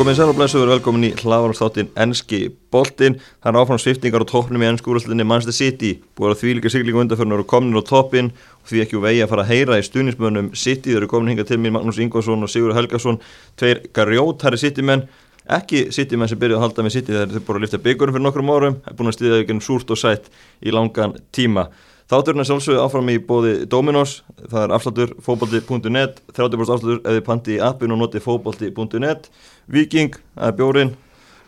Komið sér og blessuður velkomin í hlaðvarnstáttin Enski Boltin. Það er áfram sviftingar og toppnum í ennsku úrlæslinni Manchester City. Búið að því líka siglingu undarförnur og komin á toppin og því ekki úr vegi að fara að heyra í stunismönnum City. Þau eru komin hinga til mér Magnús Ingvarsson og Sigur Helgarsson, tveir garjótari City-menn. Ekki City-menn sem byrjuði að halda með City þegar þau búið að lifta byggurum fyrir nokkrum árum. Það er búin að stiðja Þátturinn er sjálfsögðu áfram í bóði Dominos, það er afslutur fókbalti.net, 30% afslutur eða pandi í appin og noti fókbalti.net Viking, það er bjórin,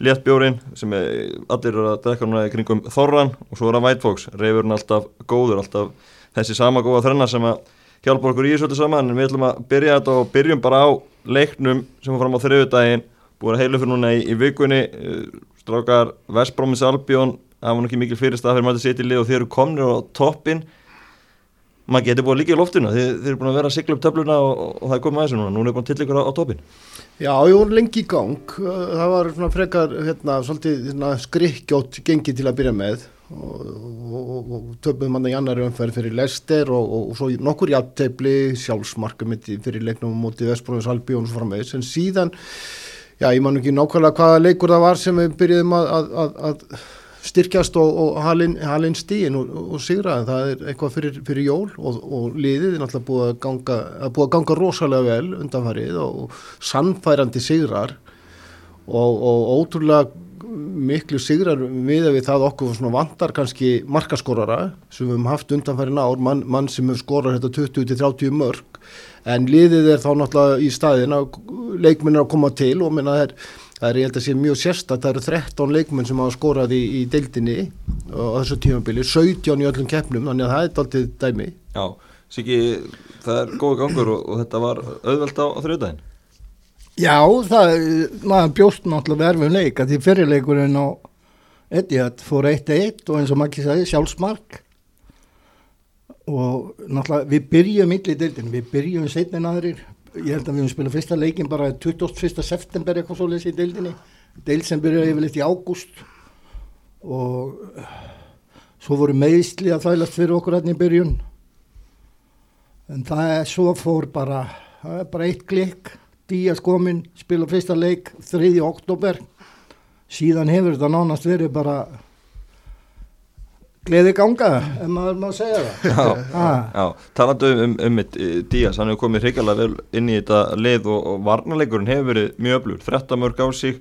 létt bjórin sem er, allir eru að drekka núna í kringum Þorran og svo er það White Fox, reyfurinn alltaf góður, alltaf þessi sama góða þrenna sem að hjálpa okkur í þessu öllu saman. En við ætlum að byrja þetta og byrjum bara á leiknum sem var fram á þriðudaginn, búið að heilu fyrir núna í, í vikunni, strákar Vestbrómins Albjón það var nokkið mikil fyrirstað fyrir maður að setja í lið og þeir eru komnir á toppin maður getur búið líka í loftuna þeir, þeir eru búin að vera að sigla upp töfluna og, og, og það er komið aðeins núna, núna er búin til ykkur á, á toppin Já, ég voru lengi í gang. Það var frekar hérna, hérna, skrikkjótt gengi til að byrja með. Og, og töfum manna í annari umferð fyrir Lester og svo nokkur játteibli sjálfsmarkamiti fyrir leiknum mútið Vestbróðins Albi og svo framvegis. En síðan, já, ég man ekki nákvæmlega hvaða leikur það var sem við byrjuðum að, að, að, að styrkjast og, og halinn halin stíin og, og sigraðin, það er eitthvað fyrir, fyrir jól og, og liðið er náttúrulega búið að ganga, að búið að ganga rosalega vel undanfarið og sannfærandi sigrar og ótrúlega miklu sigrar við að við það okkur vantar kannski markaskorara sem við höfum haft undanfærin ár, mann, mann sem hefur skorað þetta 20-30 mörg en liðið er þá náttúrulega í staðin að leikminn er að koma til og minna það er það er ég held að sé mjög sérstatt, það eru 13 leikmenn sem hafa skorað í, í deildinni á þessu tímabili, 17 í öllum keppnum þannig að það er alltaf dæmi. Já, Siki, það er góð gangur og, og þetta var auðvelt á, á þrjóðdægin Já, það, maður bjóst náttúrulega verfum leik að því fyrirleikurinn á Etihad fór 1-1 og eins og maður ekki sagði sjálfsmark. Og náttúrulega við byrjum illa í deildinu, við byrjum setnin aðrir ég held að við höfum spilað fyrsta leikin bara 21. september eitthvað svo lesið í deildinni deild sem byrjaði yfirleitt í ágúst og svo voru meðsli að þælast fyrir okkur hérna í byrjun en það er svo fór bara það er bara eitt klikk Díaz kominn, spila fyrsta leik 3. oktober síðan hefur þetta nánast verið bara gleði ganga ef maður má segja það. Já, ah. já. Talandu um, um, um mitt Díaz, hann hefur komið hrigalega vel inn í þetta leið og, og varnarleikurinn hefur verið mjög öflugur, 13 mörg á sig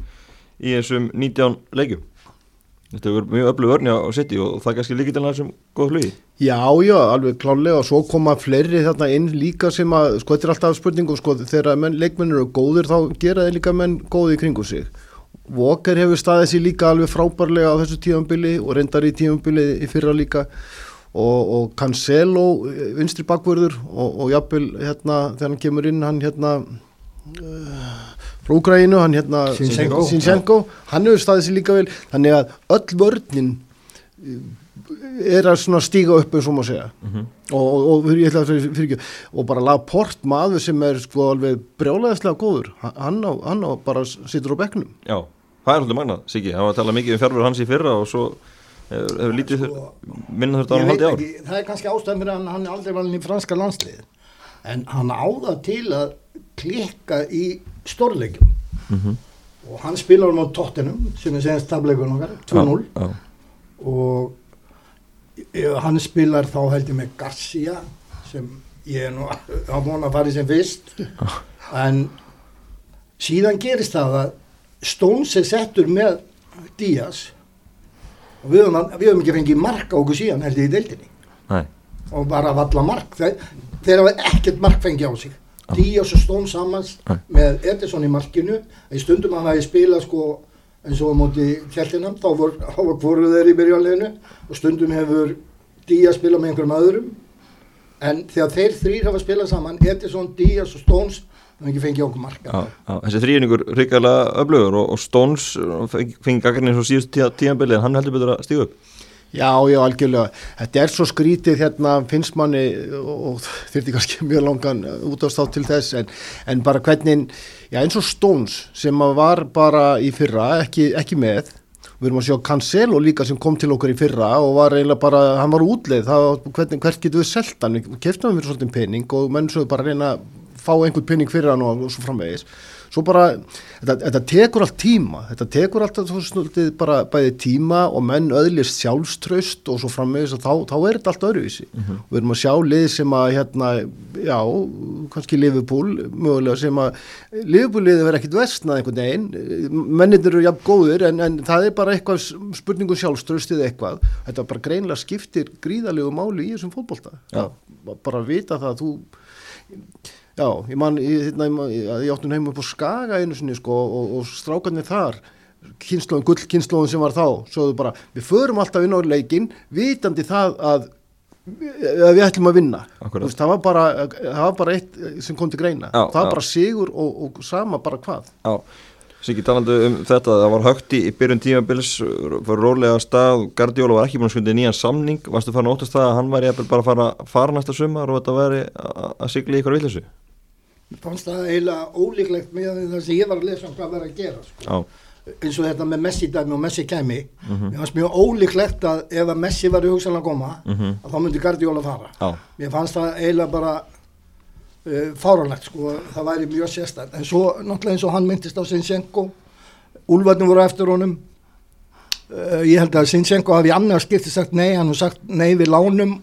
í þessum 19 leikjum. Þetta hefur verið mjög öflug örni á sitt og það er kannski líkið til þessum góð hlugi Já, já, alveg klálega og svo koma fleiri þarna inn líka sem að, sko þetta er alltaf spurningum, sko þegar menn, leikmenn eru góðir þá gera þeir líka menn góði í kringu sig Walker hefur staðið sér líka alveg frábærlega á þessu tífambili og reyndar í tífambili í fyrra líka. Og, og Cancelo eh, vinstri bakvörður og, og jafnvel hérna þegar hann kemur inn hann hérna uh, frá Úgræinu hann hérna Sinchenko, hann hefur staðið sér líka vel. Þannig að öll vörninn er að stíga upp eins og maður segja. Mm -hmm. og, og, og, fyrir, og bara laga port maður sem er sko alveg brjálæðislega góður hann á, hann á bara sittur á bekknum. Já, það er svolítið magnað, Siggi. Það var að tala mikið um fjárfjörður hans í fyrra og svo hefur, hefur lítið sko, minna þurft að hann haldi ár. ekki, Það er kannski ástæðan fyrir að hann er aldrei valin í franska landslið en hann áða til að klikka í stórleikjum. Mm -hmm. og hann spilar um á tóttinum sem er senast tableikunum 2-0 og hann spilar þá held ég með Garcia sem ég er nú að vona að fara sem fyrst en síðan gerist það að Stones er settur með Díaz og við höfum ekki fengið mark á okkur síðan held ég í deildinni Nei. og bara valla mark þeir, þeir hafa ekkert mark fengið á sig ah. Díaz og Stones samans Nei. með Edison í markinu í stundum það hefði spilað sko eins og á móti kjæltinam þá var hvoru þeir í byrjanleginu og stundum hefur Díaz spila með einhverjum öðrum. En þegar þeir þrýr hafa spilað saman Edison, Díaz og Stones það er ekki fengið okkur marka já, já, þessi þrýningur ríkala öflugur og, og Stones fengið gaggarnir svo síðust tíanbili en hann heldur betur að stíða upp. Já, já, algjörlega. Þetta er svo skrítið hérna finnst manni og þurfti kannski mjög langan útástátt til þess en, en bara hvernig, já eins og Stones sem var bara í fyrra ekki, ekki með. Við erum að sjá Cancelo líka sem kom til okkur í fyrra og var eiginlega bara, hann var útleið. Það, hvernig, hvert getur við selgt hann? Við keftum hann fyrir svolítið pening og menn svo bara reyna að fá einhvern pening fyrir hann og, og svo framvegis svo bara, þetta, þetta tekur allt tíma. Þetta tekur alltaf þú snúldið bara bæði tíma og menn öðlist sjálfströst og svo framvegis og þá, þá er þetta allt öðruvísi. Og við erum að sjá lið sem að hérna, já, kannski Liverpool mögulega sem að Liverpool liðið verið ekkit vestnað einhvern veginn. Mennir eru jafn góður en, en það er bara eitthvað spurningu sjálfströstið eitthvað, þetta bara greinlega skiptir gríðalegu máli í þessum fótbolta. Bara að vita það að þú Já, ég man, ég, hérna, ég, ég áttum heim upp á Skaga einu sinni sko og, og strákarnir þar, kynnslóðin, gull kynnslóðin sem var þá, svoðu bara, við förum alltaf inn á leikin, vitandi það að, að við ætlum að vinna. Veist, það, var bara, það var bara eitt sem kom til greina. Já, það var já. bara sigur og, og sama bara hvað. Já, Siggi talandi um þetta, það var högt í, byrjun tímabils, var rólega að stað, Guardiola var ekki búin að skundið nýjan samning, varstu farin að óttast það að hann væri bara að fara, fara næsta sumar og þetta væri að sigla í ykkur villisu? Fannst það eiginlega ólíklegt með það sem ég var að lesa um hvað var að gera sko. Já, eins og þetta með Messi dæmi og Messi kæmi Mhm. mér fannst mjög ólíklegt að ef að Messi var í hugsanlega að koma Mhm. að þá myndi Guardiola fara já, mér fannst það eiginlega bara uh, fáranlegt sko, það væri mjög sérstætt en svo náttúrulega eins og hann myndist á Sinchenko Úlfarnir voru eftir honum uh, ég held að Sinchenko hafi annars skipti sagt nei, hann hefur sagt nei við lánum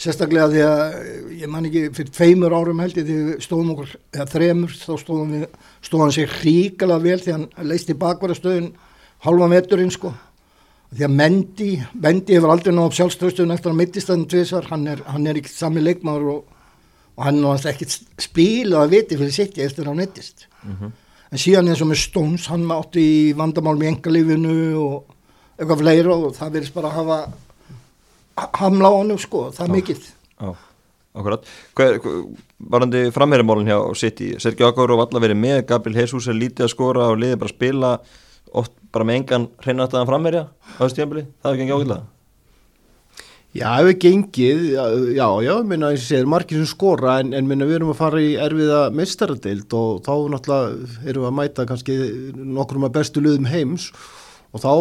sérstaklega því að eh, ég man ekki fyrir tveimur árum held ég því við stóðum okkur, eða þremur þá stóðum við, stóð hann sér hríkala vel því hann leisti bakvarastöðun halva veturinn sko. Því að Mendi, Mendi hefur aldrei náðu sjálfströstunum eftir að mittist þannig tvisar, hann er, hann er ekki sami leikmaður og, og hann er náttúrulega ekkert spila að viti fyrir sitt eftir að hann mittist en síðan eins og með Stones, hann átti í vandamál með engalífinu og eitthvað fleira og það verðist bara hafa hamla á hann sko, það er mikið. Já, akkurat. Varandi framherjamálun hjá City, Sergio Aguero var alla verið með, Gabriel Jesus er lítið að skora og liðið bara að spila, oft bara með engan hreinartaðan framherja á þessu tímabili, það hefur gengið ágætlega. Já, ef við gengið, já, já, minna, ég segir margir sem skora en, en minna, við erum að fara í erfiða meistaradeild og þá náttúrulega erum við að mæta kannski nokkrum af bestu liðum heims og þá,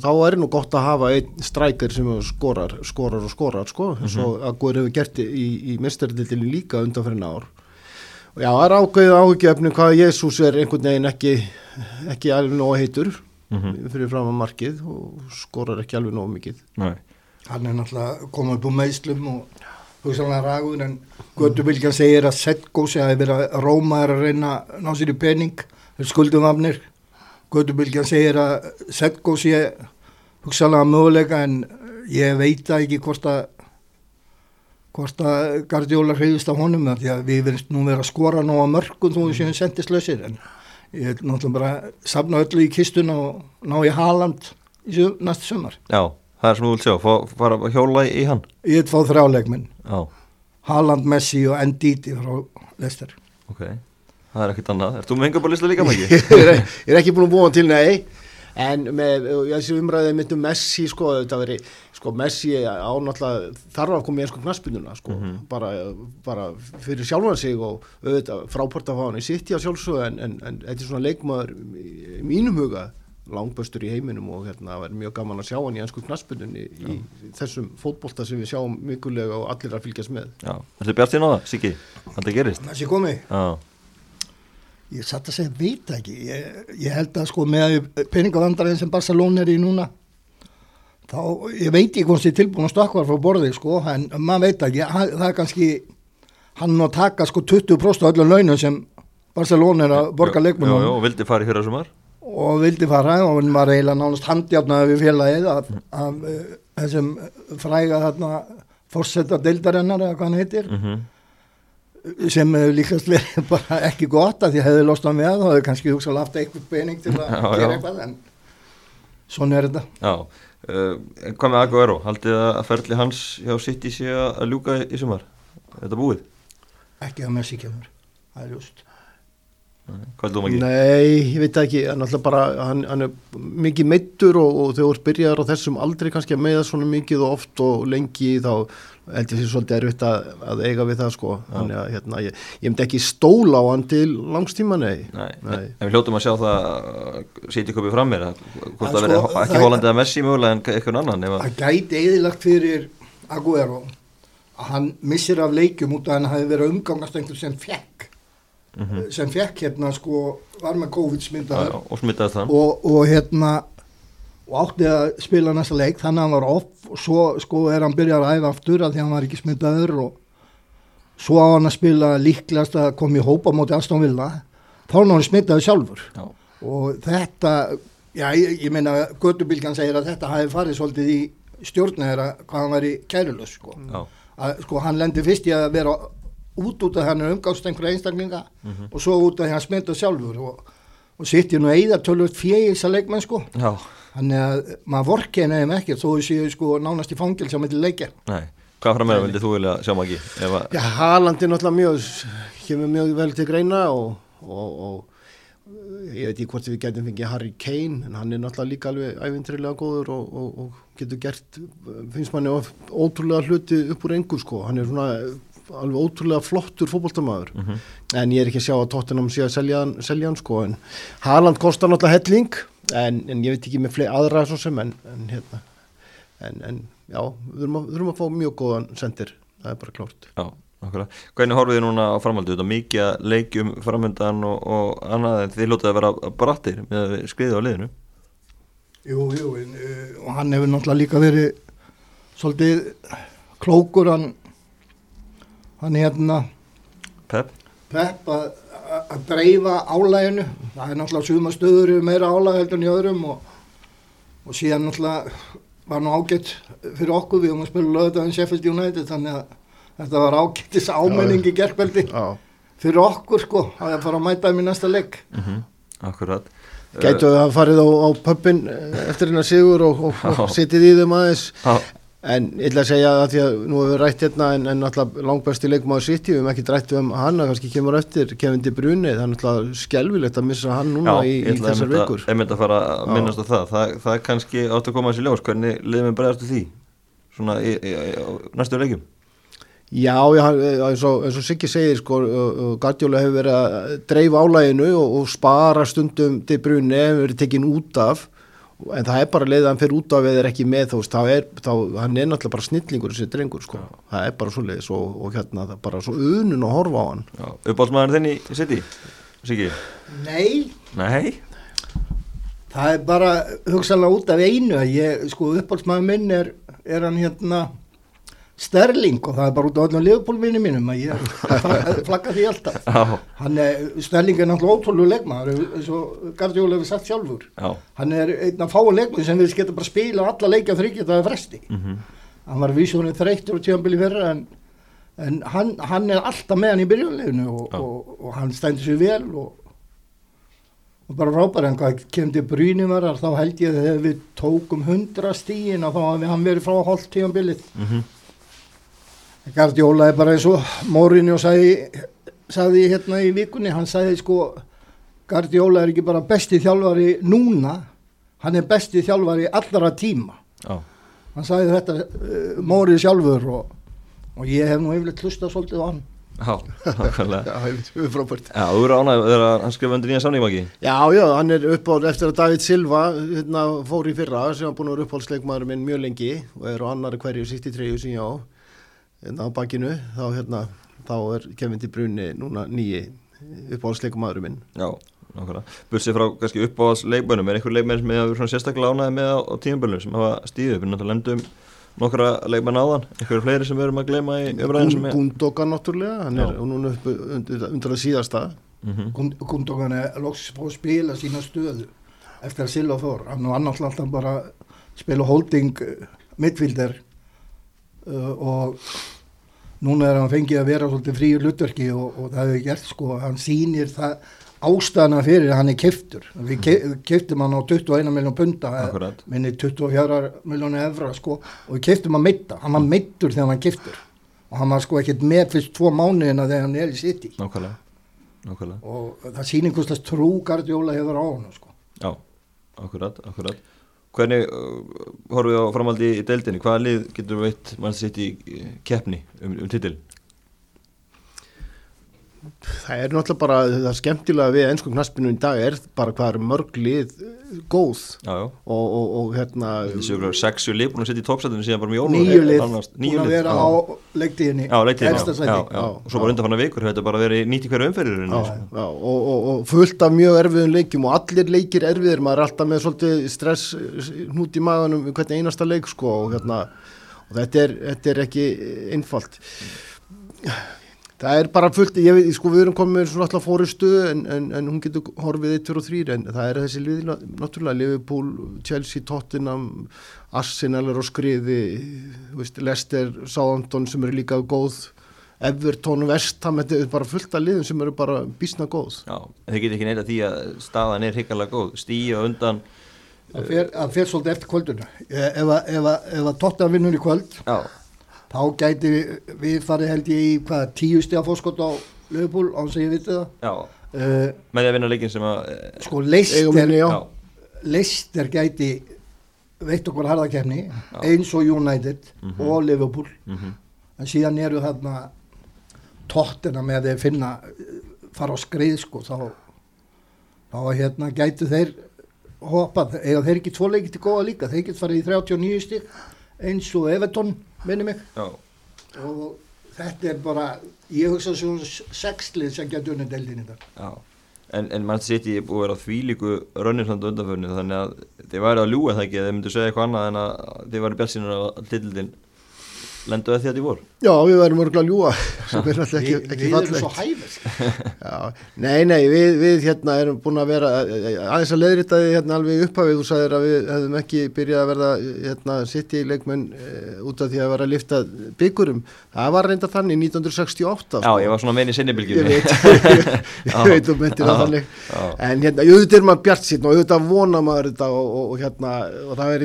þá er nú gott að hafa einn strækir sem skorar, skorar og skorar, sko, eins og að góður hefur gert í, í meistaradildinni líka undan fyrir ár. Og já, það er ákveðið áhugjefnum hvað Jésús er einhvern veginn ekki, ekki alveg nóg heitur fyrir fram að markið og skorar ekki alveg nóg mikið. Nei. hann er náttúrulega komið upp úr meðslum og hugsanlega ragur en Götubilgjan segir að Setko sé að vera Rómaður að reyna að ná sér í pening þeir skuldum afnir Götubilgjan segir að Setko sé hugsanlega möguleika en ég veit ekki hvort að hvort að Gardiola hreyðist á honum því að við verðum nú vera að skora ná að mörgum þó við séum sendislausir en ég er náttúrulega bara að safna öllu í kistuna og ná í Haaland í næstu sumar. Já, það er sem þú vilt sjá, fá- fara hjóla í, hann. Ég er fáð þrjáleikminn, Já, Haaland, Messi og Ndidi frá Leicester. ok, það er ekkert annað. Ert þú með enga bara lista líka með ég, er, ég er ekki búin að búa til nei. En með þessi umræðið myndum Messi sko, þetta veri, sko Messi ánáttúrulega þarf að koma í einsku knaspinuna sko, bara, bara fyrir sjálfan sig og auðvitað frábort að fá hann í sitt í að sjálfsögðu en, en, en þetta er svona leikmaður í, mínum huga langböstur í heiminum og hérna það er mjög gaman að sjá hann í einsku knaspinunni í, í þessum fótbolta sem við sjáum mikulega og allir að fylgjast með. Já, ertu bjart sín á það, Siggi? Þetta gerist? Messi komið, Já, ég satt að segja, veit það ekki, ég, ég held að sko með peningavandarinn sem Barcelona er í núna, þá, ég veit ekki hvort þið er tilbúin að stökkvar frá borðið sko, en maður veit ekki, hann- það er kannski, hann að taka sko 20% af öllum launum sem Barcelona er að borga leikmennum og vildi fara í fyrra sumar? og vildi fara og hann var eiginlega nánast handjárnaði við félagið af, af uh, þessum fræga þarna fórsetta deildarinnar eða hvað hann heitir. Mm sem hefur líkast verið bara ekki gott að því hefði lost á með og hefði kannski hugsaði haft eitthvað pening til að Já, gera já. eitthvað en svona er þetta Já, uh, en hvað með Aguero? Haldið að ferli hans hjá City sé að ljúka í sumar? Er þetta búið? ekki að Messi kemur, það er Nei. Hvað heldur þú ekki? Nei, ég veit það ekki, hann, alltaf bara, hann, hann er mikið meittur og, og þegar þú byrjar á þessum aldrei kannski að meiða svona mikið og oft og lengi þá held ég því svolítið erfitt að, að eiga við það sko. Þannig að hérna, ég, ég myndi ekki stóla á hann til langstíma, nei. Nei, Nei. en við hljóttum að sjá það að City köpið fram mér að hvort Það það verði sko, ekki það- Hollandið að Messi mögulega en eitthvað annan að, það gæti eðilagt fyrir Aguero að hann missir af leikjum út að hann hafi verið að umgangast einhver sem fekk sem fekk hérna sko var með COVID hann og, og hérna og átti að spila næsta leik þannig að hann var off. Og svo sko er hann byrjað að æfa aftur að því að hann var ekki smyndaður og svo á hann að spila líklegast að koma í hópa móti Aston Villa. Þá er hann smyndaður sjálfur. Já, og þetta já, ég, ég meina Götubilgan segir að þetta hafi farið svolítið í stjórna þeirra hvað hann var í kærulös sko. að sko hann lendi fyrst í að vera út út af hann umgást einhverja einstaklinga og svo út af hann smynda sjálfur og, og sitt ég nú eða tölvöld fjegis að leikmenn sko. Já, þannig að maður vorkið nefnum ekki þó séu sko nánast í fangil sem eitthvað leikja. Nei. Hvað fram meira vildið þú vilja sjá magi ef að, Já, Haaland er náttúrulega mjög, kemur mjög vel til greina og, og, og ég veit ekki hvort við getum fengið Harry Kane en hann er náttúrulega líka alveg æfintrilega góður og, og, og getur gert, finnst manni of- ótrúlega hluti upp úr engu sko, hann er svona alveg ótrúlega flottur fótboltamaður. En ég er ekki að sjá að Tottenham sé að selja hann, selja hann sko en Haaland kostar náttúrulega helling en, en ég veit ekki með fleiri aðra svo sem en, en hérna en, en já, við þurfum, að, við þurfum að fá mjög góðan sendir, það er bara klárt. Já, okkur hvernig horfið þið núna á framhaldi þetta mikið að leikjum framöndan og, og annað en þið lótið að vera brattir með að skriða á liðinu? Jú, jú, en, uh, og hann hefur náttúrulega líka verið svolítið klókur hann hann hérna Pep, Pepp að að dreifa álæginu það er náttúrulega suma stöður meira álæg heldur en í öðrum og, og síðan náttúrulega var nú ágætt fyrir okkur. Við um að spila lögðaðin Sheffield United þannig að þetta var ágættis ámenning í gerkveldi Já, fyrir okkur sko. Að það fara að mæta þeim í næsta leik. Mm akkurat. Gætu að hafa farið á, á pöppin eftir hennar sigur og, og, og Já. sitið í þeim aðeins. Já, en ég ætla að segja að því að nú hefur við rætt hérna en, en alltaf langbæsti leikmaður sitt við hefum ekki rætt um hann að kannski kemur eftir Kevin De Bruyne, það er alltaf skelvilegt að missa hann núna í, ég í ætla þessar vikur að, einmitt að fara að Já. minnast á það. það það er kannski átt að koma þessi ljós. Hvernig liðum við bregðast því? Svona í, í, í, næstu leikjum? Já, já, hann- eins og, og Siggi segir sko, Gardjóla hefur verið að dreifa álæginu og, og spara stundum De Bruyne hefur verið tekin út af en það er bara leið að hann fyrir út af eða er ekki með þú veist, þá er, þá, hann er náttúrulega bara snillingur þessi drengur, sko, það er bara svo leiðis og, og hérna, það er bara svo unun að horfa á hann. Uppáhaldsmaður þinn í City Siggi? Nei, Nei? það er bara hugsanlega út af einu að ég, sko uppáhaldsmaður minn er, er hann hérna Sterling og það er bara út af öllum liðbólminni mínum að ég flagga því alltaf. Hann er, Sterling er náttúrulega ótrúlega leikmaður eins og Gardiola hefur sagt sjálfur. Já, hann er einn af fáin leikmaður sem við geta bara spila alla leikja þryggja það er fresti. Mhm, hann var vísjónið þreyttur og tjömbili fyrra en, en hann, hann er alltaf með hann í byrjunleginu og, og, og hann stendur sér vel og, og bara frábæri en hvað kemdi brýnum varar þá held ég að þegar við tókum hundra stíin þá hafði hann verið frá hálft tjömbilið mhm, Gardiola er bara eins og Mourinho sagði, sagði hérna í vikunni. Hann sagði sko Gardiola er ekki bara besti þjálfari núna hann er besti þjálfari allra tíma. Já, hann sagði þetta uh, Mórið sjálfur og, og ég hef nú yfirleitt hlustað svolítið á hann. Já, nákvæmlega. Já, það er frábært. Já, þú eru ánægð þegar hann skrifa undir nýja samning ekki Já, já, hann er uppáhald eftir að David Silva hérna, fór í fyrra sem var búin að vera uppáhaldsleikmaður minn mjög lengi og er á annari hverju 63 sem ég á á bakinu þá, hérna, þá er Kevin De Bruyne núna nýji uppáhaldsleikmaður minn. Já, nákvæmlega. Bursið frá kannski uppáhalds leikmönnum er einhver leikmenn sem hefur sérstaklega ánægð með á, á tímabölunum sem hafa stíðið upp? Við náttúrulega lendum nokkra leikmenn áðan. Einhverju fleiri sem við erum að gleyma í umræðin sem er Gundogan náttúrulega, hann er Já. núna upp undir, undir að síðasta. Mhm. Gundogan er loks fór að spila sína stöðu eftir að Silva fór. Hann var náttúrulega alltaf bara að spila holding midfielder. uh, og núna er hann fengið að vera svolítið fríur hlutverki og, og það hefur gert sko. Hann sýnir það ástæðana fyrir hann er keftur við ke keftum hann á 21 miljón punta eh, Akkurat. minni 24 miljónu evra sko. Og við keftum hann meitta hann var meittur þegar hann var keftur og hann var sko ekkert með fyrst tvo mánuðina þegar hann er í City. Nákvæmlega, nákvæmlega. Og það sýnir einhverslega trú Guardiola hefur á hann sko. Já, akkurat, akkurat Hvernig uh, horfum við á framhaldi í deildinni? Hvaða lið getur veitt mann sitt í uh, keppni um, um titil? Það er náttúrulega bara, það skemmtilega við ennsku knaspinu í dag er bara hvað er mörg lið eh, góð Já, já. og, og, og hérna Þessi ykkur sexu lið búin að setja í toppsættinu síðan bara með jónu. Nýju lið, búin að lið. vera á leiktíðinni. Já, leiktíðin, já. Og svo bara undanfanna vikur, þetta bara verið nýtt í hverju umferðir. Já. Já, og, og, og fullt af mjög erfiðum leikjum og allir leikir erfiðir, maður er alltaf með svolítið stress hnút í maganum við hvernig einasta leik sko og, hérna, og þetta, er, þetta er ekki einfalt það er bara fullt ég veit, sko við erum komið með svona alltaf fórustu en, en, en hún getur horfið 1, 2 og 3 en það er þessi lið, náttúrulega Liverpool, Chelsea, Tottenham Arsenal er á skriði þú veist, Leicester, Southampton sem eru líka góð Everton, Vestham, þetta er bara fullt af liðum sem eru bara bísna góð Já, þið getur ekki neita því að staðan er higgalega góð. Stíja undan, Það fer, það fer svolítið eftir kvölduna. Ef að, ef að, ef að Tottenham vinnur í kvöld, já, þá gæti við, við farið held ég í hvað, tíu stiga fórskot á Liverpool, án sem ég viti það. já, Uh, með því að vinna leikin sem að, eh, sko, Leicester, Leicester gæti veitt okkur harðakefni, eins og United og Liverpool. mhm, En síðan eru þarna tóttina með að þeir finna, fara á skrið, sko, þá, þá hérna gætu þeir hoppað, eða þeir ekki tvo leikið til góða líka, þeir get farið í 39 stík eins og Everton, minni mig. já, og þetta er bara ég hugsa svona sexlið sem getur unnið deildin í já. En, en mann sitt búið að vera á þvílíku rönninslandu undanförni þannig að þið væri að ljúga það ekki að þið myndu segja eitthvað annað en að þið væri björnsýnur á hlutildin lenduðu því að þið voru. Já, við verðum örgulega að ljúa sem er alltaf ekki, ekki við erum svo fallegt hæfis Já, Nei, nei, við, við hérna erum búin að vera aðeins að leiðrita því hérna alveg upphafið þú sagðir að við hefðum ekki byrjað að verða hérna sitt í leikmenn e, út af því að vera að lifta byggurum það var reynda þannig 1968 Já, ég var svona meini Ég sinnibilgjum. veit, ég, Já. ég veit um Já. þannig en hérna, auðvitað er maður bjart sín og auðvitað vona maður þetta og, og, og hérna og það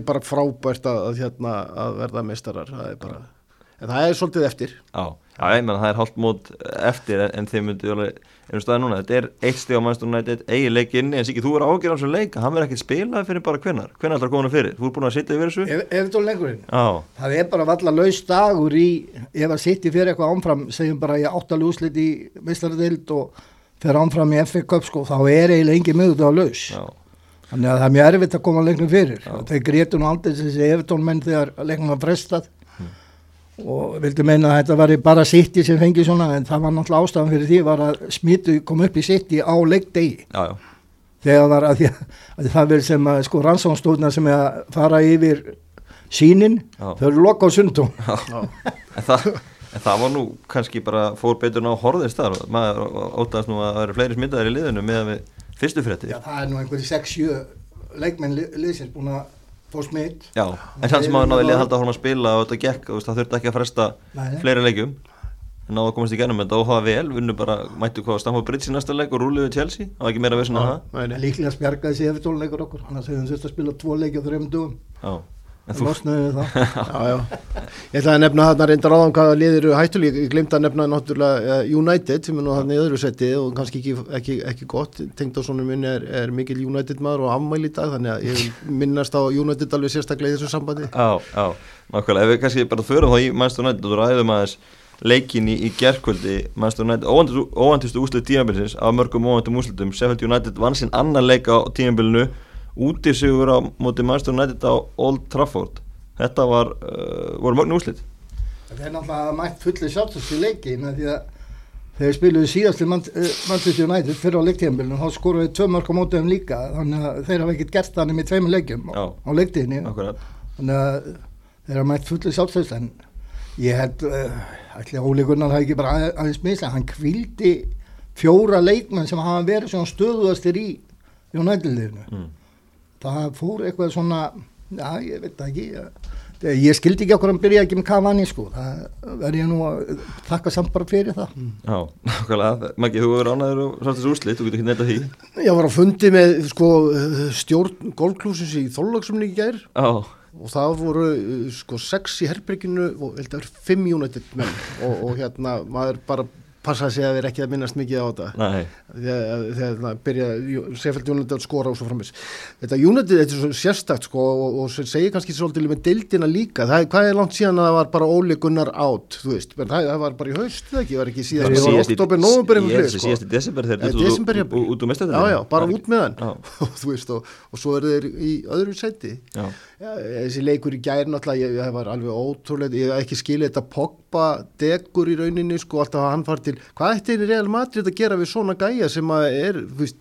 að, að að það en það er svolítið eftir. Já, já, ég menn það er hálft mót eftir en, en þið myndu alveg, erum staðið núna, þetta er eitt stig á Manchester United, eigi leik inni, en Siki, þú er ágjörð á þessum leik, hann verður ekkert spilað fyrir bara hvennar, hvenær ætlar að koma hann fyrir, þú er búin að sitja yfir þessu? ef, þetta er lengurinn Já, það er bara valla laus dagur í ef að sitt í fyrir eitthvað ámfram segjum bara ég áttalega úslit í meistaradeild og fer ámfram í FA Cup sko, þá er eiginlega engin miður það laus. Já, þannig að það er mjög erfitt að koma lengnum fyrir. Þeir grétu nú aldrei þessi Evertón menn þegar lengnum var frestað og vildu meina að þetta var bara City sem fengi svona en það var náttúrulega ástafan fyrir því var að smitu kom upp í City á leikdegi þegar var að, því, að það verður sem að sko rannsónstofna sem er að fara yfir sínin, þau eru loka á sundum en það, en það var nú kannski bara fór betur ná horðist þar, maður ótaðast nú að það eru fleiri smittaðir í liðinu með við fyrstu frétti. Já, það er nú einhverju 6-7 leikmenn li- liðsins búin að fá smitt Já, en sann sem maður lið að halda að horfa að spila og þetta gekk, veist, það þurfti ekki að fresta Nei. fleiri leikjum. En náðu að komast í gennum þetta og hafa vel, vunnu bara mættu hvað Stamford Bridge í næsta leik og rúliðu Chelsea, það var ekki meira að það. Nei, nei. líklega spjargaði sér eftir tónleikur okkur annars hefðum þurft að spila tvo leiki á en en þú, Já, já. Ég ætlaði að nefna þarna reyndar áðan hvaða liðir eru hættulík, ég glemt að nefna náttúrulega uh, United sem er nú þarna í öðru seti og kannski ekki, ekki, ekki gott, tengt á svona minni er, er mikil United maður og afmæli í dag þannig að ég minnast á United alveg sérstaklega í þessu sambandi. já, já, nákvæmlega, ef við kannski bara förum þá í Manchester United og ræðum aðeins leikin í, í gerkvöldi Manchester United, óvandistu úslið tímabilsins af mörgum óvandum úslitum, Sheffield United vann sinn annan leik á tímabilinu úti sigur á móti Manchester United á Old Trafford. Þetta var, uh, voru mörgum úslit það er náttúrulega mætt fulli sjálfstöðs í leiki með því að þegar spiluðu síðast til eh, Manchester United fyrir á leiktíðanbílunum þá skoruðu tvö mörg á mótið um líka þannig að þeir hafa ekkert gert þannig með tveimur leikjum Já. á leiktíðinni. Þannig að þeir hafa mætt fulli sjálfstöðs en ég held uh, ætli að Óli Gunnar hafi ekki bara að- aðeins misla hann kvildi fjóra leikmenn sem hafa verið svona stöðuðastir í United-liðinu. Mm. Það fór eitthvað svona já, ég veit það ekki ég, ég skildi ekki okkur að byrja ekki með Cavani sko, það verði ég nú að þakka samt bara fyrir það. Já, nákvæmlega, Maggi, þú hefur ánæður og svartast úrslit, þú getur ekki neitt að því. Ég var á fundi með sko stjórn golfklúsins í Þorlöksumni í gær. Já, og það voru sko sex í herberginu og held að vera fimm United menn. Og, og hérna maður bara passa sig að vera ekki að minnast mikið á þetta. Þegar það byrja Seffield United að skora og svo framis þetta United, þetta er svo sérstakt sko og, og segir kannski svolítið með deildina líka. Það, er- hvað er langt síðan að það var bara Óli Gunnar átt, þú veist, menn það, það var bara í haust það ekki, var ekki síðan, það var oktober, november að síðast í desember þegar Eh, þetta út- mestar já, já, bara út með hann. Já. og og, og svo eru þeir í öðru seti Já, þessi leikur í gæri náttúrulega, ég, það var alveg ótrúlega, ég hef ekki skilið þetta Pogba degur í rauninni, sko, alltaf hann far til, hvað ætti er Real Madrid að gera við svona gæja sem að er, þú veist,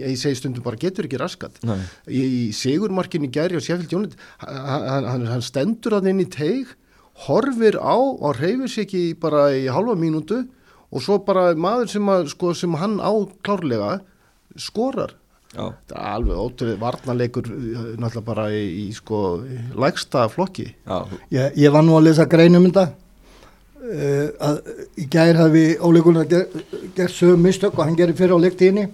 ég segi stundum bara getur ekki raskat. Nei. Í, sigurmarkinu í gæri á Sheffield United, hann, hann, hann stendur að inn í teig, horfir á og reyfir sér ekki bara í halva mínútu og svo bara maður sem, að, sko, sem hann á klárlega skorar. Já, Þetta er alveg ótrúið varnarleikur uh, náttúrulega bara í, í sko lægsta flokki. já, Ég, ég var nú að lesa greinum þetta uh, að í gær hafi óleikunar ger, gert sögum mistök og hann gerir fyrir á leiktíðinni.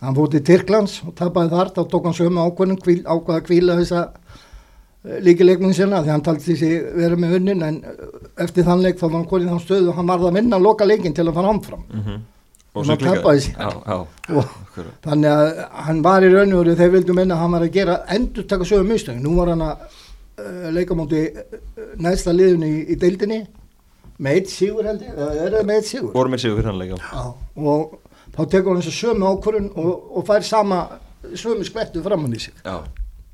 Hann fór til Tyrklands og tapaði þar þá tók hann sögum ákvörnum kvíl, ákvaða að kvíla þessa uh, líkileiknum sinna því hann taldi sig vera með unnin en uh, eftir þann leik þá var hann konið þann stöðu og hann varð að vinna loka leikin til að fara ámfram mhm og hann tappaði sér þannig að hann var í raun og veru þeir vildu minna að hann var að gera endur taka sögum mistöng, nú var hann að uh, leika múti eh, næsta liðunni í, í deildinni með eitt sígur held ég, er það með eitt sígur voru með sígur fyrir hann leika og þá tekur hann þessu sömu ákvörun og, og fær sama sömu skvettu fram hann í sig. Já,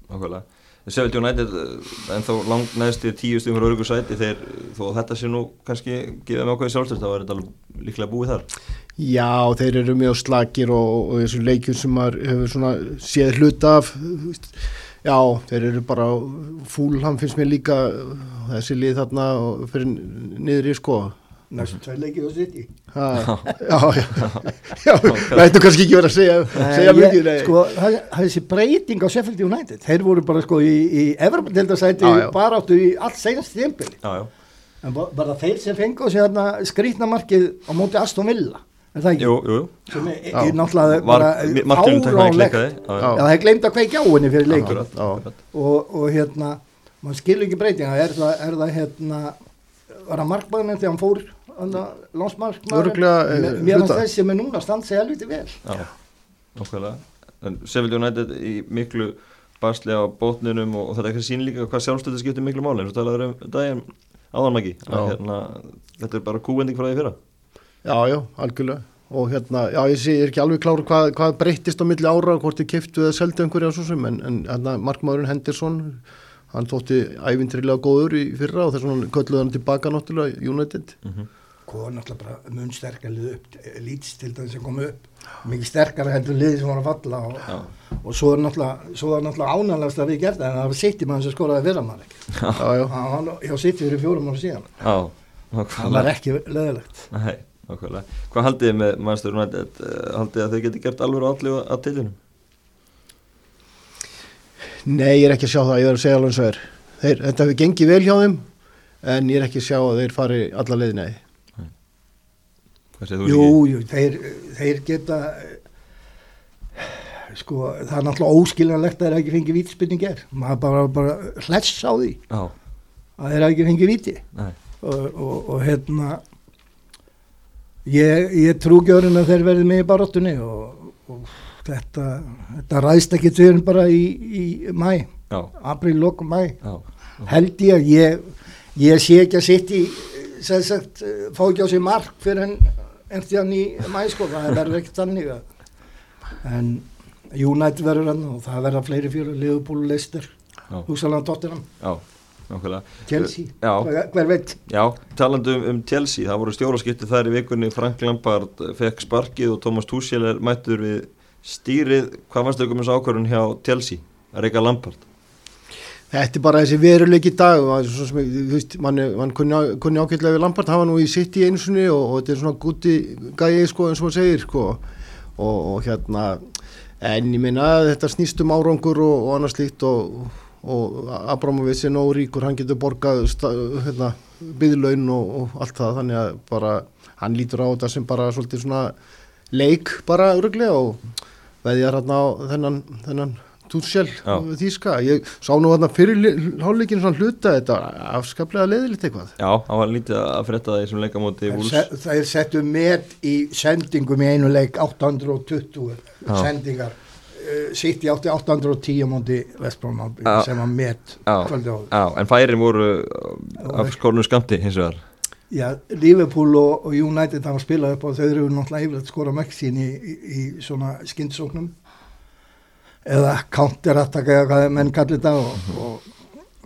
okkurlega 70 nættið en eh, þá langt næstu tíu stjórnur örgur sæti þegar þú og þetta sé nú kannski gefa með okkur í sjálfstöld þá er þetta líklega búið þar. Já, þeir eru mjög slagir og, og þessu leikjum sem hefur svona séð hlut af já, þeir eru bara fúl hann finnst mér líka þessi lið þarna fyrir niður í skoða næstu tvei leikið og sitt í ha, Já, já, já. Það ættu kannski ekki verið að segja, segja Nei, mikið ég, nei. sko, það er þessi breyting á Sheffield United þeir voru bara sko í, í já. bara áttu í allt seinast tímpili en ba- bara þeir sem fengu sér hérna skrýtna markið á móti Aston Villa? Er það ekki? jú, jú sem er, er náttúrulega Var, bara já, það er glemt að kveikja á henni fyrir leikin og, og hérna maður skilur ekki breytinga er það, er það hérna var það markmaðurinn þegar hann fór landsmarkmaður eh, að þessi með núna standa sig helviti vel. Já, nákvæmlega. En Sheffield United í miklu basli á bótninum og, og þetta er ekki sín líka hvað sjálfstöðu skiptir miklu máli eins og talaður um daginn áðanmæki hérna, Þetta er bara kúvending frá því fyrra. Já, já, algjörlega. Og hérna, já, ég sé ég er ekki alveg kláru hvað, hvað breyttist á milli ára, hvort þið kiftu eða seldu einhverja svo sem, en, en hérna, markmaðurinn Henderson, hann þótti ævintrilega góður í fyrra og þess vegna kölluði hann tilbaka náttúrulega United hvað var náttúrulega bara mun sterkar lið upp lítist til það sem kom upp. Mikið sterkara heldur liði sem var að falla og, Já, og svo er náttúrulega, svo náttúrulega ánægast að við gerða en það var sitt í maður sem Já, já, hann hjá sitt fyrir fjórum ára síðan. Já, það var ekki nákvæmlega. Hvað haldið þið með Manchester United? Eh, haldið að þau geti gert alveg allir að tilinum? nei, ég er ekki að sjá það, ég er að segja alveg eins og er. Þeir, þetta hefur gengið vel hjá þeim en ég er ekki að sjá að þeir fari alla leið, nei Hvað segir þú Jú, jú, þeir, þeir geta sko, það er náttúrulega óskiljanlegt að þeir ekki fengið vítspinning er maður bara, bara hless á því Já, að þeir ekki fengið víti. Og, og, og hérna ég, ég trú gjörun að þeir verði með í baróttunni og, og þetta, þetta ræðst ekki til bara í, í mæ, april, lokum mæ held ég, ég ég sé ekki að sitt í sem sagt, fá ekki á sig mark fyrir en eftir hann í mæsko það verður ekkert þannig en United verður hann og það verða fleiri fjóru, Liverpool, Leicester hugsalega Tottenham, Já, Chelsea. Já, hver, veit? Já talandi um, um Chelsea, það voru stjóraskipti þar í vikunni. Frank Lampard fekk sparkið og Thomas Tuchel mættur við stýrið, hvað varstu ykkur með þessu ákvörðun hjá Chelsea, reyka Lampard Þetta er bara þessi veruleik í dag og sem, þú veist, mann, mann kunni, kunni ágætlega við Lampart, hann var nú í sitt í einu sinni og, og þetta er svona gutti gæi sko eins og maður segir sko. Og, og hérna, en ég meina þetta snýst um árangur og, og annars slíkt og, Abramovic er nóg ríkur, hann getur borgað hérna, byðlaun og, og allt það, þannig að bara hann lítur á þetta sem bara svolítið svona leik bara öruglega og veðjar hérna á þennan, þennan Já. þýska ég sá nú þarna fyrir hálfleikin svona hluta þetta afskaplega leðilegt eitthvað Já, hann var lítið að frétta það í sem leikamóti Þeir Vúls se- þeir settu met í sendingum í einu leik 820 Já. sendingar sitt í 810 móti Vestbrón sem var met Já. kvöldi áður. Já, en færin voru af skornum skamti hins vegar Já, Liverpool og, og United hafa spilað upp og þau eru náttúrulega yfirleitt skora mörg sín í, í, í svona skindsóknum eða counterattack eða hvað menn kallir þetta og, og,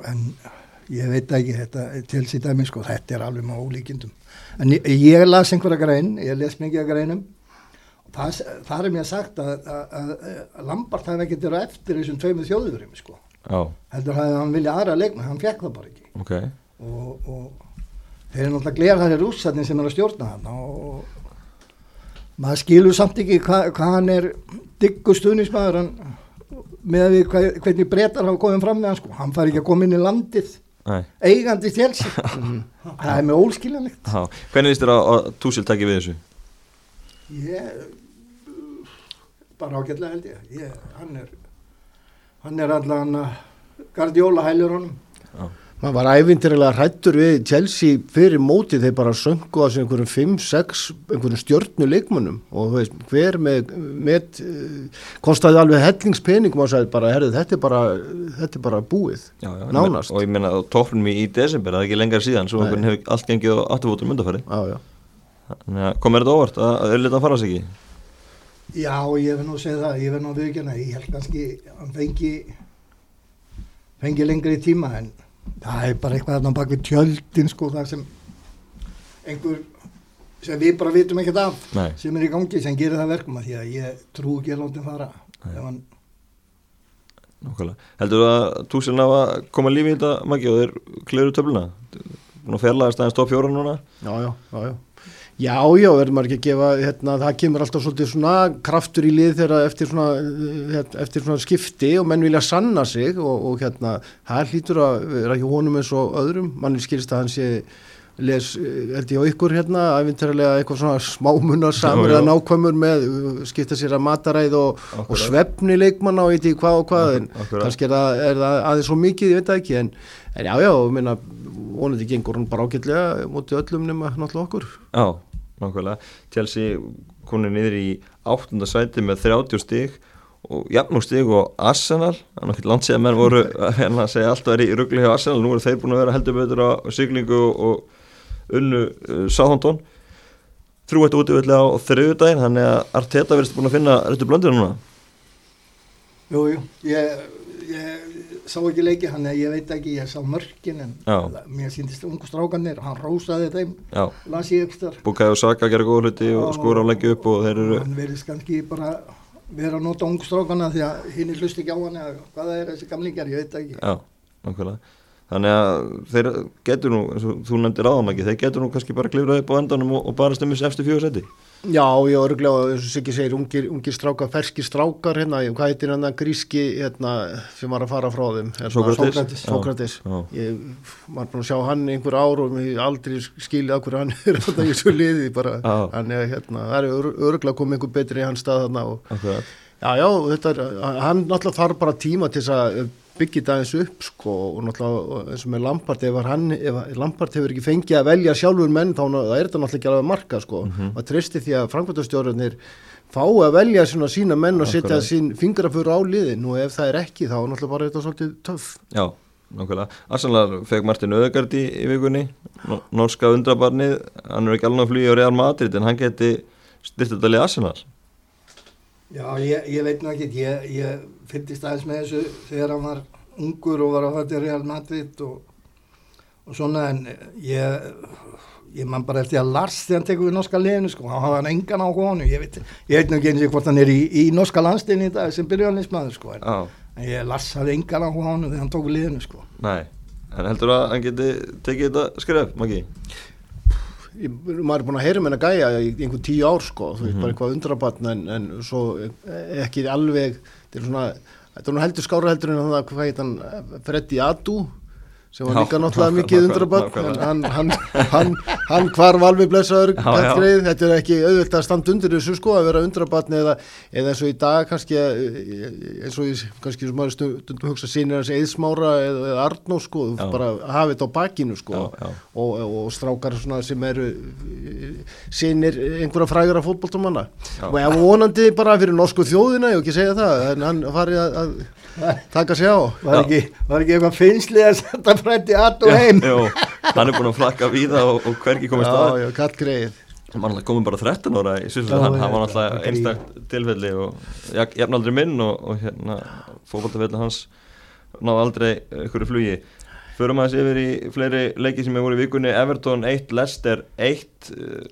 en ég veit ekki þetta til síðan sko, þetta er alveg með ólíkindum. En ég, ég las einhverja grein, ég les mikið af greinum. Og það, það er mér sagt að, að, að, að Lampart hafi ekkert verið eftir þessum tveimur þjóðurum sko, Já, heldur hafi hann vilja aðra leikma, hann fekk það bara ekki. Ok. Og, og þeir eru náttúrulega glerhæri rússarnir sem eru að stjórna hann og maður skilur samt ekki hvað hva hann er diggur stuðnismæður hann með að við hvernig breytar hafa komið fram með hann sko, hann fari ekki að koma inn í landið. Nei. eigandi stjelsi það er með ólskiljanlegt Já, hvernig líst þér að, að Túsil taki við þessu? ég bara ágætlega held ég, ég hann er hann er allan gardjóla hælur honum maður var ævintýrilega hrættur við Chelsea fyrir mótið. Þeir bara söngu á einhverjum 5-6 einhverjum stjörnu leikmönnum. Og veist, hver með, með kostaði alveg hellingspeningum og sagði bara, herðu, þetta er bara þetta er bara búið, Já, já, nánast. Og ég meina á toppnum í, í desember, það er ekki lengar síðan Svo einhvern hefur allt gengið á afturfótum undarfæri já, já, Þannig að komið þetta óvart að að auðvitað fara sig ekki Já, ég verð nú að segja það, ég verð nú að viðkjöna, ég held kannski að hann fengi, fengi lengri tíma en það er bara eitthvað þarna bak við tjöldin sko þar sem einhver sem við bara vitum ekkert af Nei, sem er í gangi sem gerir það verkum að því að ég trú ekki að láta hann fara. Ef hann, nákvæmlega. Heldur þú að Túsil ná að koma lífi í þetta Maggi og þeir kliru töfluna? Búin að fjarlæðast aðeins topp fjóra núna? já, já, já, já. Já, já, verður maður ekki að gefa, hérna, það kemur alltaf svolítið svona kraftur í lið þegar eftir svona, hérna, eftir svona skipti og menn vilja sanna sig og, og hérna, það hlýtur að vera hjá honum eins og öðrum, manni skilst að hann sé, les, eh, held ég á ykkur hérna, æfintarlega eitthvað svona smámunar samur eða nákvæmur með, uh, skipta sér að mataræð og, og svefni leikmanna og eitthvað hvað og hvað, en Akkurat. kannski er það, er það aðeins svo mikið, ég veit það ekki, en, en já, já, ég meina, vonandi gengur hann bara ágætlega mútið öllum nema náttúrulega okkur. Já, nákvæmlega. Chelsea konið niður í áttunda sæti með 30 stig og jafnum stig og Arsenal. Það er nokkið landsíða menn voru hérna að segja alltaf er í ruggli hjá Arsenal, nú eru þeir búin að vera heldur betur á siglingu og, og unnu uh, Southampton. Þrjú eitt útivöldi á þriðudaginn þannig að Arteta verðist búin að finna réttu blöndir núna. Jú, jú, ég, ég sá ekki leiki hann, ég veit ekki, ég sá mörkin en Já. mér síndist ungu strákanir, hann rósaði þeim, Já, las ég ekstar Bukaði og Saka gera góða hluti og skora á leggja upp og þeir eru hann verðist kannski bara vera að nota ungstrákana því að hinn er hlust ekki á hann eða hvað það er þessi gamlingar, ég veit ekki. Já, nákvæmlega Þannig að þeir getur nú, eins og þú nefndir áðan ekki, þeir getur nú kannski bara klifrað upp á endanum og, og bara stemmis eftir fjögur seti. Já, ég var örglega, eins og Siggi segir, ungir, ungir strákar, ferskir strákar, hérna, hvað heitir hann að gríski, hérna, sem var að fara frá þeim? Hérna. Ég var búin að sjá hann einhver ár og mér aldrei af hverju hann er þetta í svo liði bara. Hann er, hérna, það er örglega komið einhver betri í hans stað þarna og, Akkurat. já, já, þetta er, hann náttúrulega þarf bara tíma til þess að byggja þetta eins upp, sko, og náttúrulega eins og með Lampart, ef hann, ef Lampart hefur ekki fengið að velja sjálfur menn, þá það er þetta náttúrulega ekki alveg marka, sko, Mhm. og treysti því að framkvæmtastjórnir fá að velja svona sína menn og setja sín fingrafur á liðin og ef það er ekki þá er náttúrulega bara þetta svolítið töff. Já, nákvæmlega. Arsenal fekk Martin Öðegard í, í vikunni, norska undrabarnið, hann er ekki alveg að flýja á Real Madrid en hann geti styrt þetta lið Arsenal. Já, ég, ég veit nú ekki, ég, ég fylltist aðeins með þessu þegar hann var ungur og var að fæta í Real Madrid og, og svona en ég, ég man bara eftir að Lars þegar hann tekur við norska liðinu sko, hann hafði hann engan á honu, ég veit, ég veit nú ekki eins og hvort hann er í, í norska landsliðinu í dag sem byrjuðanlismæður sko, en, Já, en ég, Lars hafði engan á honu þegar hann tók við liðinu sko. nei. En heldur að hann geti tekið þetta skref, Maggi? Ég, maður er búin að heyra með hennar gæja í einhvern tíu ár sko, þú veist Mhm. bara eitthvað undrabatn en, en svo ekki alveg þetta er svona, þetta er nú heldur skára heldur en það hvað heit hann? Freddy Adu sem var líka náttúrulega mikið undrabann hann, hann, hann, hann hvarf alveg blessaður greið, þetta er ekki auðvitað að standa undir þessu sko að vera undrabann eða, eða eins og í dag kannski eins og ég, kannski sem maður stundum hugsa sínir hans eðsmára eða, eða Arnó sko, Já. bara hafa þetta á bakinu sko. Já, já. Og, og strákar svona sem eru sínir einhverja frægara fótboltamanna. Já. og ég vonandi bara fyrir norsku þjóðina, ég hef ekki segja það en hann farið að, að taka sig á. Var ekki, var ekki eitthvað finnslið að frætti at og heim? Jó, hann er búin að flakka víða og, og hvergi komið Já, stað já, kall greið hann var alltaf komin bara 13 ára í Já, hann, já, hann var alltaf einstakt tilfelli og ja- jafnaldri minn og, og hérna fókbaltafelli hans náði aldrei ykkur flugi. Förum aðeins yfir í fleiri leiki sem hefur voru í vikunni. Everton 1, Leicester 1 uh,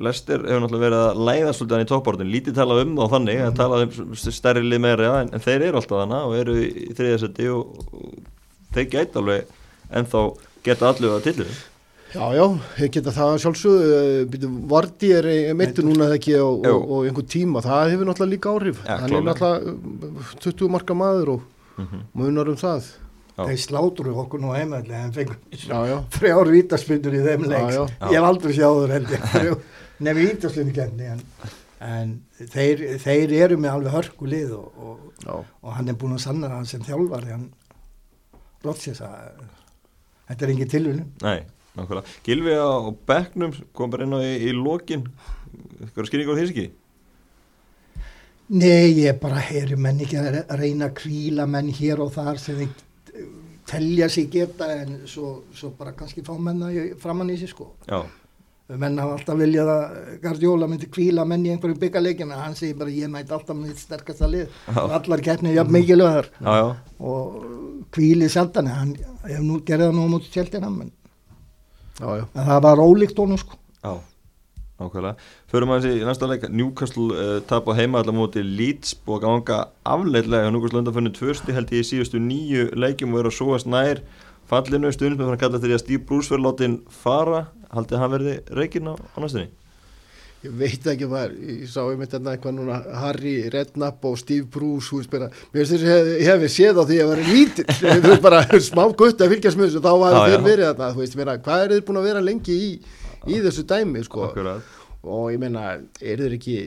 Leicester hefur náttúrulega verið að læða svolítið hann í toppbortin, lítið talað um þá þannig að talað um stærri lið meira en, en þeir eru alltaf þannig og eru í þriðasetti og, og þeir gæti alveg ennþá geta allu að tillu Já, já, ég geta það sjálfsög Vardi er meittu núna þegar ekki og, og, og einhver tíma, það hefur náttúrulega líka áhrif. Ja, hann er náttúrulega uh, 20 marka maður og Mhm. munar um það. Já. Þeir sláturu okkur nú heimalli en fengum Já, já, þrjár vítaspindur í þeim leik. Já, ég hef aldrei sjáður held ég. Nefnir vítaspindu kenni en, en þeir, þeir eru með alveg hörku lið og, og, já, og hann er búin að sanna hann sem þjálfari hann Rotsins að þetta er engin tilvunum Nei, nákvæmlega. Gilvi á bekknum kom bara inn á í, í lokin eitthvað skýringar á því ekki? Nei, ég bara heyri menn ekki að re- reyna að kvíla menn hér og þar sem þeir eh, telja sig geta en svo, svo bara kannski fá menn það í- framan í sig sko Já, menn hafa alltaf viljað að Guardiola myndi kvíla menn í einhverju byggarleikin en hann segir bara ég mæti alltaf með þitt sterkasta lið. Og allar keppnir jafn mikilvæðar og kvíli sjaldan hann hef nú gerði það nú á móti tjeldina en það var ólíkt honum sko. Já, nákvæmlega. Förum aðeins í næsta leik, Newcastle uh, tap á heima allar móti Leeds að ganga afleitlega og Newcastle undanfönnu tvösti held ég í síðustu nýju leikjum og eru að súast nær fallinu. Stundum með að kalla þetta að haldið að hann verði reikinn á, á næstunni? Ég veit ekki hvað, ég sá einmitt hérna eitthvað núna Harry Redknapp og Steve Bruce, bara, mér finnst þess að ég hef séð á því að vera lítill, þú veist bara smá gutt að fylgjast með þessu, þá var þeir verið þarna, þú veist, meina, hvað er þið búin að vera lengi í, í þessu dæmi, sko, Akkurat. og ég meina, er þeir ekki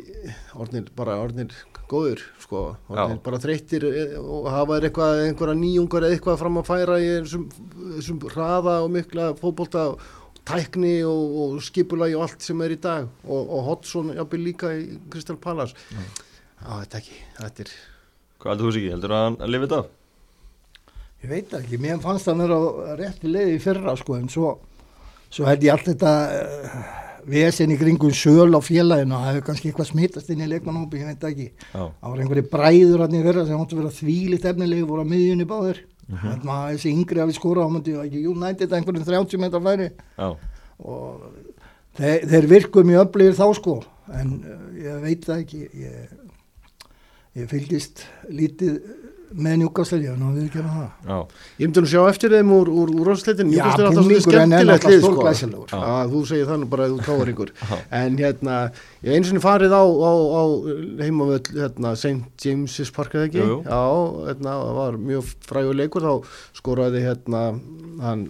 orðnir, bara orðnir góður, sko, orðnir Já. bara þreyttir eh, og hafa þeir eitthvað, einhverja nýjungar eitthvað fram að færa í þessum, þessum hraða og mikla fótbolta og tækni og, og skipulagi og allt sem er í dag og, og Hodgson jafnvel líka í Crystal Palace. Á þetta ekki, þetta er Hvað heldur þú sig ekki? Heldur að hann lifið þetta? Af? ég veit það ekki, mér fannst það vera á réttu leiði í fyrra sko en svo, svo held ég allt þetta uh, vesen í kringum söl á félaginu og það hefur kannski eitthvað smittast inn í leikmannhópi, ég veit það ekki. Já, það var einhverju bræður hann í fyrra sem hóttu vera þvílitt efnilegi voru á miðjunni báðir Mhm. -hmm. að þessi yngri hafi skórað á myndi ekki United einhverjum 30 metra færi já, og þeir, þeir virkum í öflugir þá sko en uh, ég veit það ekki ég, ég fylgist lítið með njúkastel ég hef nú að viðkjöna það já, ég myndi nú sjá eftir þeim úr, úr, úr rásleitin Já, Newcastle er alltaf skemmtilegt lið, sko. þú segir það nú bara að þú káringur Já. en hérna, ég eins og farið á, á, á heimavöll hérna, St. James's Park eða ekki Jú, jú. já, hérna, það var mjög frægur leikur þá skoraði hérna hann,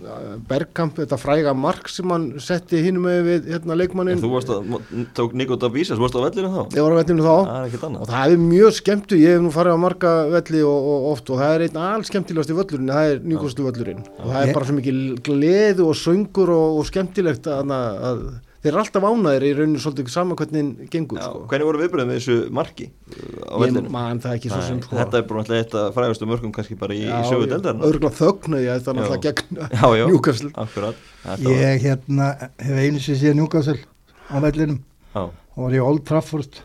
Bergkamp, þetta fræga mark sem hann setti hinum með við hérna, leikmannin En þú varst að, tók Nico Davísas, varst á vellinu þá? ég var á vellinu þá Það og það er mjög skemmtu, ég hef nú farið á marga velli og, og oft og það er einn alls skemmtilegast í völlurinn, það er nýkostu völlurinn og það er bara svo mikið gleðu og söngur og, og skemmtilegt að, að þeir eru alltaf ánæðir í rauninu svolítið saman hvernig gengur Já, sko. hvernig voru viðbröðum með þessu marki ég man það ekki svo sem sko. Þetta er bara náttúrulega eitt af frægastu mörgum kannski bara í, í sögu deildarinn örgulega þögnuði ég þetta náttúrulega gegn Já, já, Newcastle. akkurat. Þetta var- ég hérna hef einu sem sé njúkastel á vellinum. Já, og var í Old Trafford.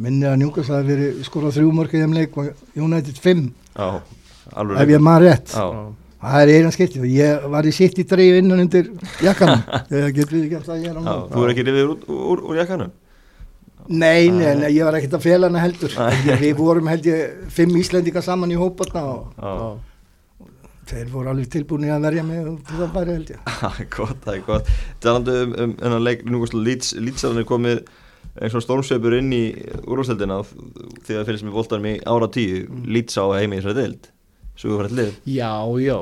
Minni að njúkastel hafi verið skorað þrjú mörg í þeim leik og United 5 já, alveg ef ég maður rétt. Já, það er eina skipti og ég var í sitt í dreif innan undir jakkanum. Þegar getur við ekki að það ég er á nú þú er ekki rifið úr, úr, úr jakkanum? Nei, nei, nei, ég var ekkert að fela hana heldur. Við vorum held ég fimm Íslendinga saman í hóparna og Já, þeir voru alveg tilbúin að verja mig til það bæri held ég. Gott, það er gott. Talandi um, um hennan leik, nú veist Leeds Leedsalan er komið eins og stormsveipur inn í úrvarsleldina því að fylgst með voltanum í ára tíu Leeds á heimi í þessari fyrir lið. Já, já.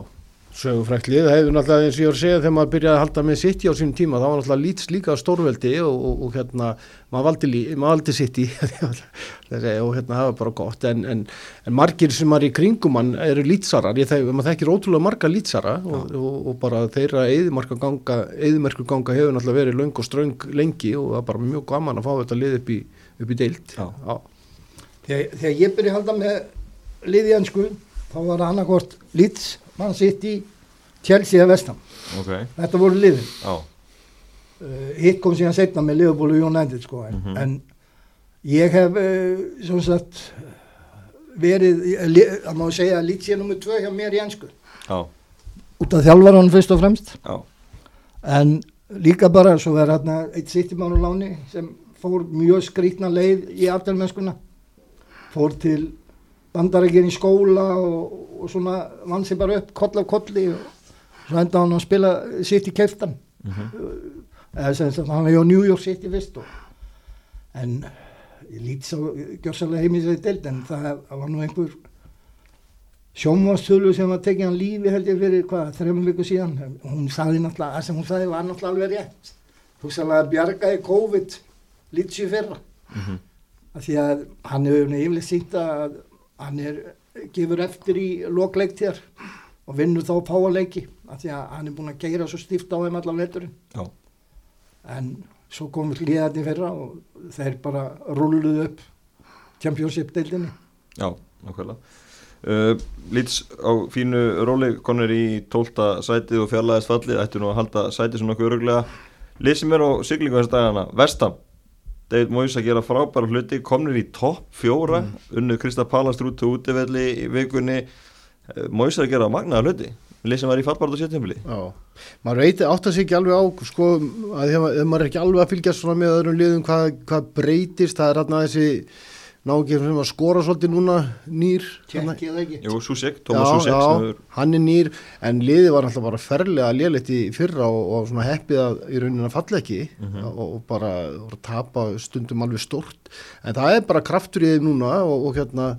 Sögufrækt lið, það hefur náttúrulega eins og ég var að segja þegar maður byrjaði að halda með City á sínum tíma þá var náttúrulega Leeds líka stórveldi og, og, og hérna, maður valdi, lí- maður valdi City. Og hérna það var bara gott. En, en, en margir sem er í kringum hann eru Leedsarar, ég þekki, maður þekkir ótrúlega marga Leedsara og, og, og bara þeirra eðimarka ganga, eðimarku ganga hefur náttúrulega verið löng og ströng lengi og það er bara mjög gaman að fá þetta lið upp í, upp í deild. Já. Þegar, þegar ég byrja að halda með liðjansku þá var það annarkvort Leeds, Man City, Chelsea eða Vestham. ok, Þetta voru liðin. já, Uh, hitt kom síðan setna með Liverpool og United sko. En, Mhm. en ég hef uh, sagt verið, eh, li- að má segja að Leeds er nummið tvö hjá mér í ennsku. já, Út af þjálfaran fyrst og fremst. já, En líka bara svo er hérna eitt sittimann á láni sem fór mjög skrítna leið í aftalmennskuna. Fór til bandarækinn í skóla og, og svona vann sér bara upp koll af kolli og svo enda hann að spila sitt í keiftan. mhm, Eða sem sagt hann er hjá New York City fyrst og en ég lít svo gjörsalega heimins þegar deild en það var nú einhver sjónvastölu sem var tekið hann lífi held ég fyrir hvað, þrejum viku síðan. Hún sagði náttúrulega, það sem hún sagði var náttúrulega alveg rétt. Þú sagði að bjargaði COVID lítsi fyrra. Mhm, af því að hann hefur yfirlega sínt að hann er, gefur eftir í lokleiktíðar og vinnur þá páaleiki af því að hann er búin að geira svo stíft á þeim allan veturinn. Já, en svo kom hlýðarni fyrra og þeir bara rulluðu upp championship-deildinni. Já, nákvæmlega. Uh, Leeds á fínu róli konur í 12. sætið og fjarlæðist fallið. Ættu nú að halda sætið svona okkur öruglega sem er á siglingu þessu dagana. Vestam, David Moyes að gera frábæra hluti, komnir í topp fjóra unnu Krista Palast út og útivelli í vikunni. Uh, Moyes að gera magnaða hluti lið sem var í fallbáratu sétjumfili Já, maður veit átt að sé ekki alveg á sko, að maður er ekki alveg að fylgjast svona með öðrum liðum hvað, hvað breytist það er hérna þessi nágir sem að skora svolítið núna nýr Tjekkið það ekki? Jú, Susek, Thomas já, Susek sem já, hefur hann er nýr en liðið var alltaf bara ferlega lélitt í fyrra og, og svona heppið að í rauninni að falla ekki og, og bara og tapa stundum alveg stort en það er bara kraftur í þeim núna og, og hérna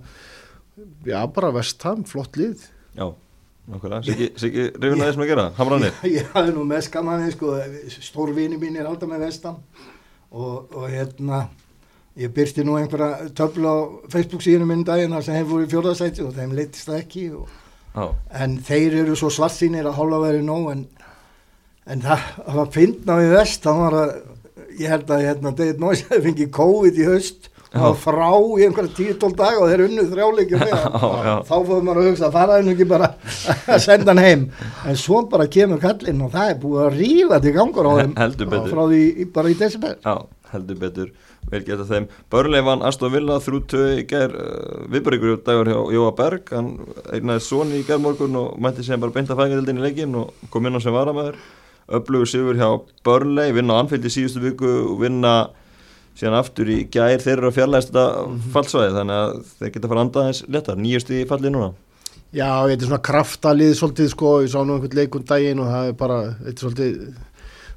já, bara vestam, flott lið. Já, nákvæmlega, Siggi, Siggi reyfuna þessum að gera, hamranir Ég hafði nú með skammaði sko, stórvini mín er alltaf með vestan og, og hérna ég byrsti nú einhverja töfla á Facebook síðunum minn daginn þar sem hefur í fjórðasæti og þeim leittist það ekki og, Já, en þeir eru svo svartsýnir að hálfa verið nóg en, en það, það var fyndna við vest. Það var að ég held að hérna, David Moyes hefði fengið COVID í haust og var frá í einhverja 10-12 dag og þeir unnu þrjáleikjum með hann. Já, já. þá fóðum maður að hugsa að fara hennu ekki bara að senda hann heim. En svo bara kemur kallinn og það er búið að rífa til gangur á þeim frá því í- bara í desember. Já, heldur betur vel geta þeim. Börnlega vann Aston Villa þrjútu í gær uh, viðbörgur dagur hjá Jóa Berg. Hann eignaði svoni í gær morgun og mætti sem bara beint að fæðingadildin í leikin og kom inn á sem varamæður öflugur sigur hjá Börnlega vinna á anfyldi síðustu viku og vinna síðan aftur í gær. Þeir eru að fjarlæðast þetta fallsvæði þannig að þeir geta fara að anda aðeins léttar. Nýjust í falli núna. Já, þetta er svona kraftalið svolítið sko, ég sá nú einhvern leikun daginn og það er bara, þetta er svolítið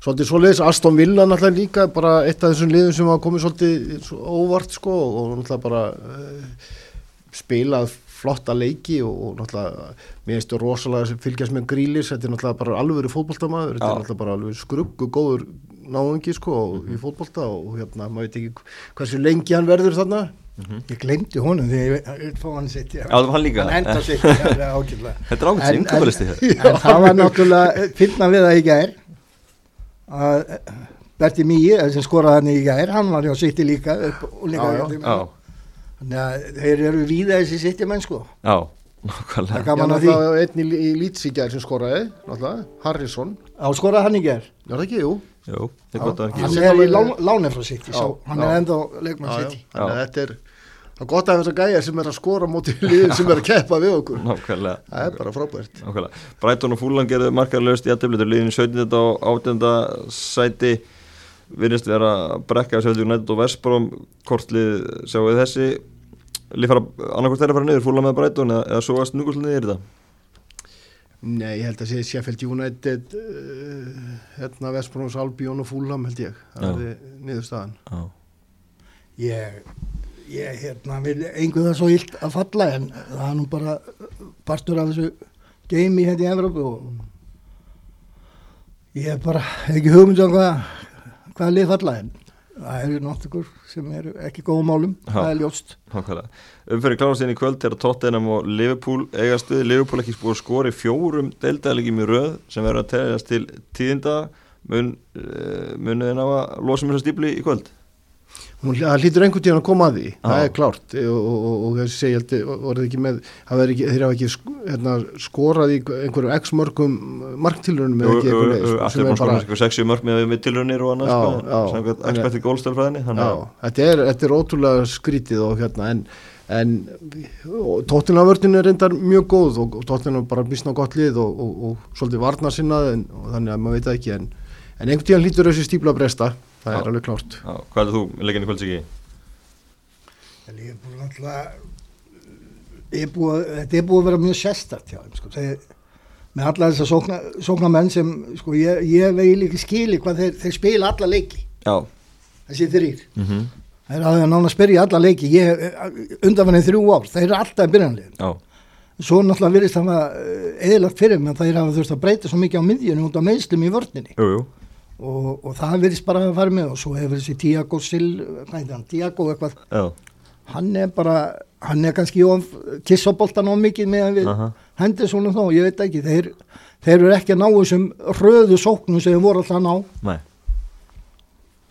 svolítið svoleiðis, Aston Villa náttúrulega líka bara eitt af þessum liðum sem hafa komið svolítið svo óvart sko og náttúrulega bara uh, spilað flotta leiki og, og náttúrulega mér finnst það rosalega sem fylgjast með grílis þetta er náttúrulega bara alvöru fótboltamaður þetta Já. er náttúrulega bara alveg skruggu góður náungi sko í fólkbolta og hérna maður veit ekki hversu lengi hann verður þarna. Ég glemdi honum því ég fá hann sitt Já, það var hann líka. hann enda sitt, það er ákveðlega Þetta er en það var náttúrulega finna við það í gær að eh, Berti Míi sem skoraði hann í gær, hann var hjá Sitti líka upp, og líka Já, já. Já, þannig að þeir eru víða þessi Sitti menn sko. Já, það gaman að því. einn í, í Leeds í gær sem skoraði náttúrulega, Harrison. Á skoraði hann í gær. Já, það ekki, jú. Jú, það er gott að hann er í lán, láni frá Sitti Já, hann er enda leikmann. Sitti Þannig að þetta er það er gott að þess að gæja sem er að skora móti liðin sem er að keppa við okkur. Nákvæmlega. Það er bara frábært. Nákvæmlega. Brighton og Fúlan gerðu markarlaust í aðtöflutur liðin 17. og 18. sæti. Virðist vera brekka Söldur United og Vestbrom kortlið sjáu við þessi? Lið fara annarkvæmst þeirra fara niður Fúlan með Brighton eða, eða svo að snuguslu niður í þetta? Nei, ég held að sé Sheffield United uh, hérna Vestbróns Albion og Fulham held ég. Það er niðurstaðan. Já, ég, ég hérna vil einhver það svo illt að falla en það er nú bara partur af þessu geimi hérna í Evrópu og ég er bara hef ekki hugmynd á hvað hvað lið falla en það eru náttúrulega sem eru ekki góða málum, Já. það er ljóst. Umferðin klárast inn í kvöld er að Tottenham og Liverpool eiga stuði, Liverpool ekki að skori fjórum deildæðlegjum í röð sem verður að teljast til tíðinda. Mun, uh, munið en á að losa mér svo stípli í kvöld það hlýtur einhvern tíðan að koma að því, það Já. er klárt. Og, og, og, og þessi ég, voruð ekki með, það ekki, þeir hafa ekki hérna, skorað í einhverjum x mörgum marktilrunum eða ekki eitthvað leið, Allir búin að skora bara, eitthvað sexi mörg með, með tilraunir og annars goalstælfræðinni já, þetta er, þetta er ótrúlega skrítið og hérna, en, en tóttinavörðin er reyndar mjög góð og, tóttinavörðin bara bísna gott lið og, og, og svolítið varna sinnað en, og þannig að maður veit það ekki, en, en einhvern tíðan hlýtur þessi stípla að bresta, það er alveg klárt. Já, hvað er þú? Legginn í kvölds ekki? En ég er búin alltaf ég er búið, þetta er búið að vera mjög þeim sko. með alla þess að sókna, sókna menn sem sko, ég, ég veil ekki skili hvað þeir, þeir spila alla leiki. Já. Þessi þrýr mm -hmm. þeir eru að nána að spyrja alla leiki. Ég, undanfannir þrjú ár, þeir eru alltaf í byrjanlegin Já, svo náttúrulega virðist það eðilagt fyrir menn þeir hafa þurft að breyta svo mikið á miðjunum út á meðslum í vörninni. Jú, jú og, og það virðist bara að fara með. Og svo hefur þessi Tiago Sil hann, Tiago eitthvað. Já, hann er bara, hann er kannski of, kissoboltan of mikið með að við Aha. hendur svona þá, ég veit ekki. Þeir, þeir eru ekki að ná þessum röðu sóknum sem þeir voru alltaf að ná. Nei.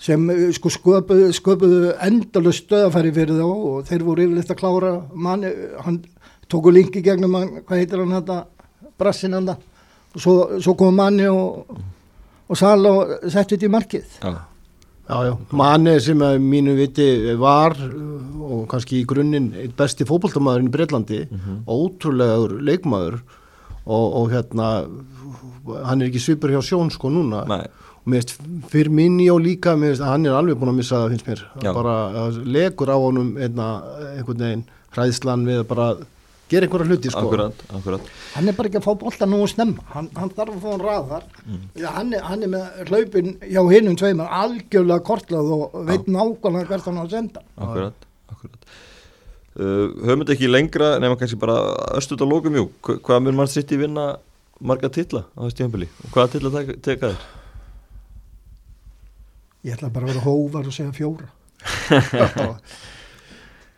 Sem eh, sko sköpuðu, sköpuðu endalust stöðafæri fyrir þá og þeir voru yfirleitt að klára mann, hann tóku linki gegnum hann, hvað heitir hann þetta brassin hann og svo, svo kom manni og, og sala og setti þetta í markið. Já, Já, já, manni sem að mínu viti var og kannski í grunninn einn besti fótboltamaðurinn í Breitlandi, ótrúlegaður leikmaður. Og, og hérna, hann er ekki svipur hjá sjón sko núna. Nei. Og mér veist, fyrir minni og líka, mér veist, hann er alveg búin að missa það finnst mér, Já. bara að legur á honum einna, einhvern veginn hræðslan við bara gera einhverja hluti sko. Akkurat, akkurat. Hann er bara ekki að fá bolta nú snemma. Hann, hann þarf að fá hann raðar. Já, hann, er, hann er með hlaupin hjá hinnum tveimur algjörlega kortlað og veit nákvæmlega hvert hann á að senda. Akkurat, akkurat. Uh, Höfum þetta ekki lengra nema kannski bara östut á lókum jú. Hva- Hvað mun mann sitt í vinna marga titla á þessu tíðanbili og hvaða titla teka, teka þér? ég ætla bara að vera hóvar og segja fjóra.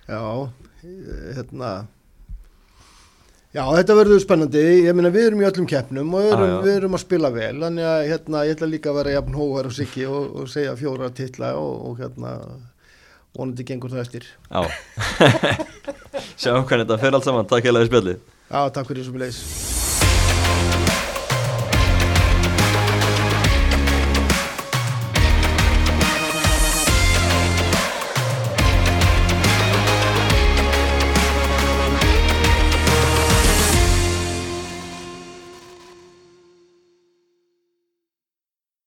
Já, hérna Já, þetta verður spennandi, ég meina við erum í öllum keppnum og við erum, já. við erum að spila vel, þannig að hérna, ég ætla líka að vera jafn hóvar og sikki og, og segja fjóra titla og, og hérna vonandi gengur það eftir. Já Sjáum hvernig þetta fer allt saman, takk hérlega í spjalli Já, takk fyrir þessu með leys.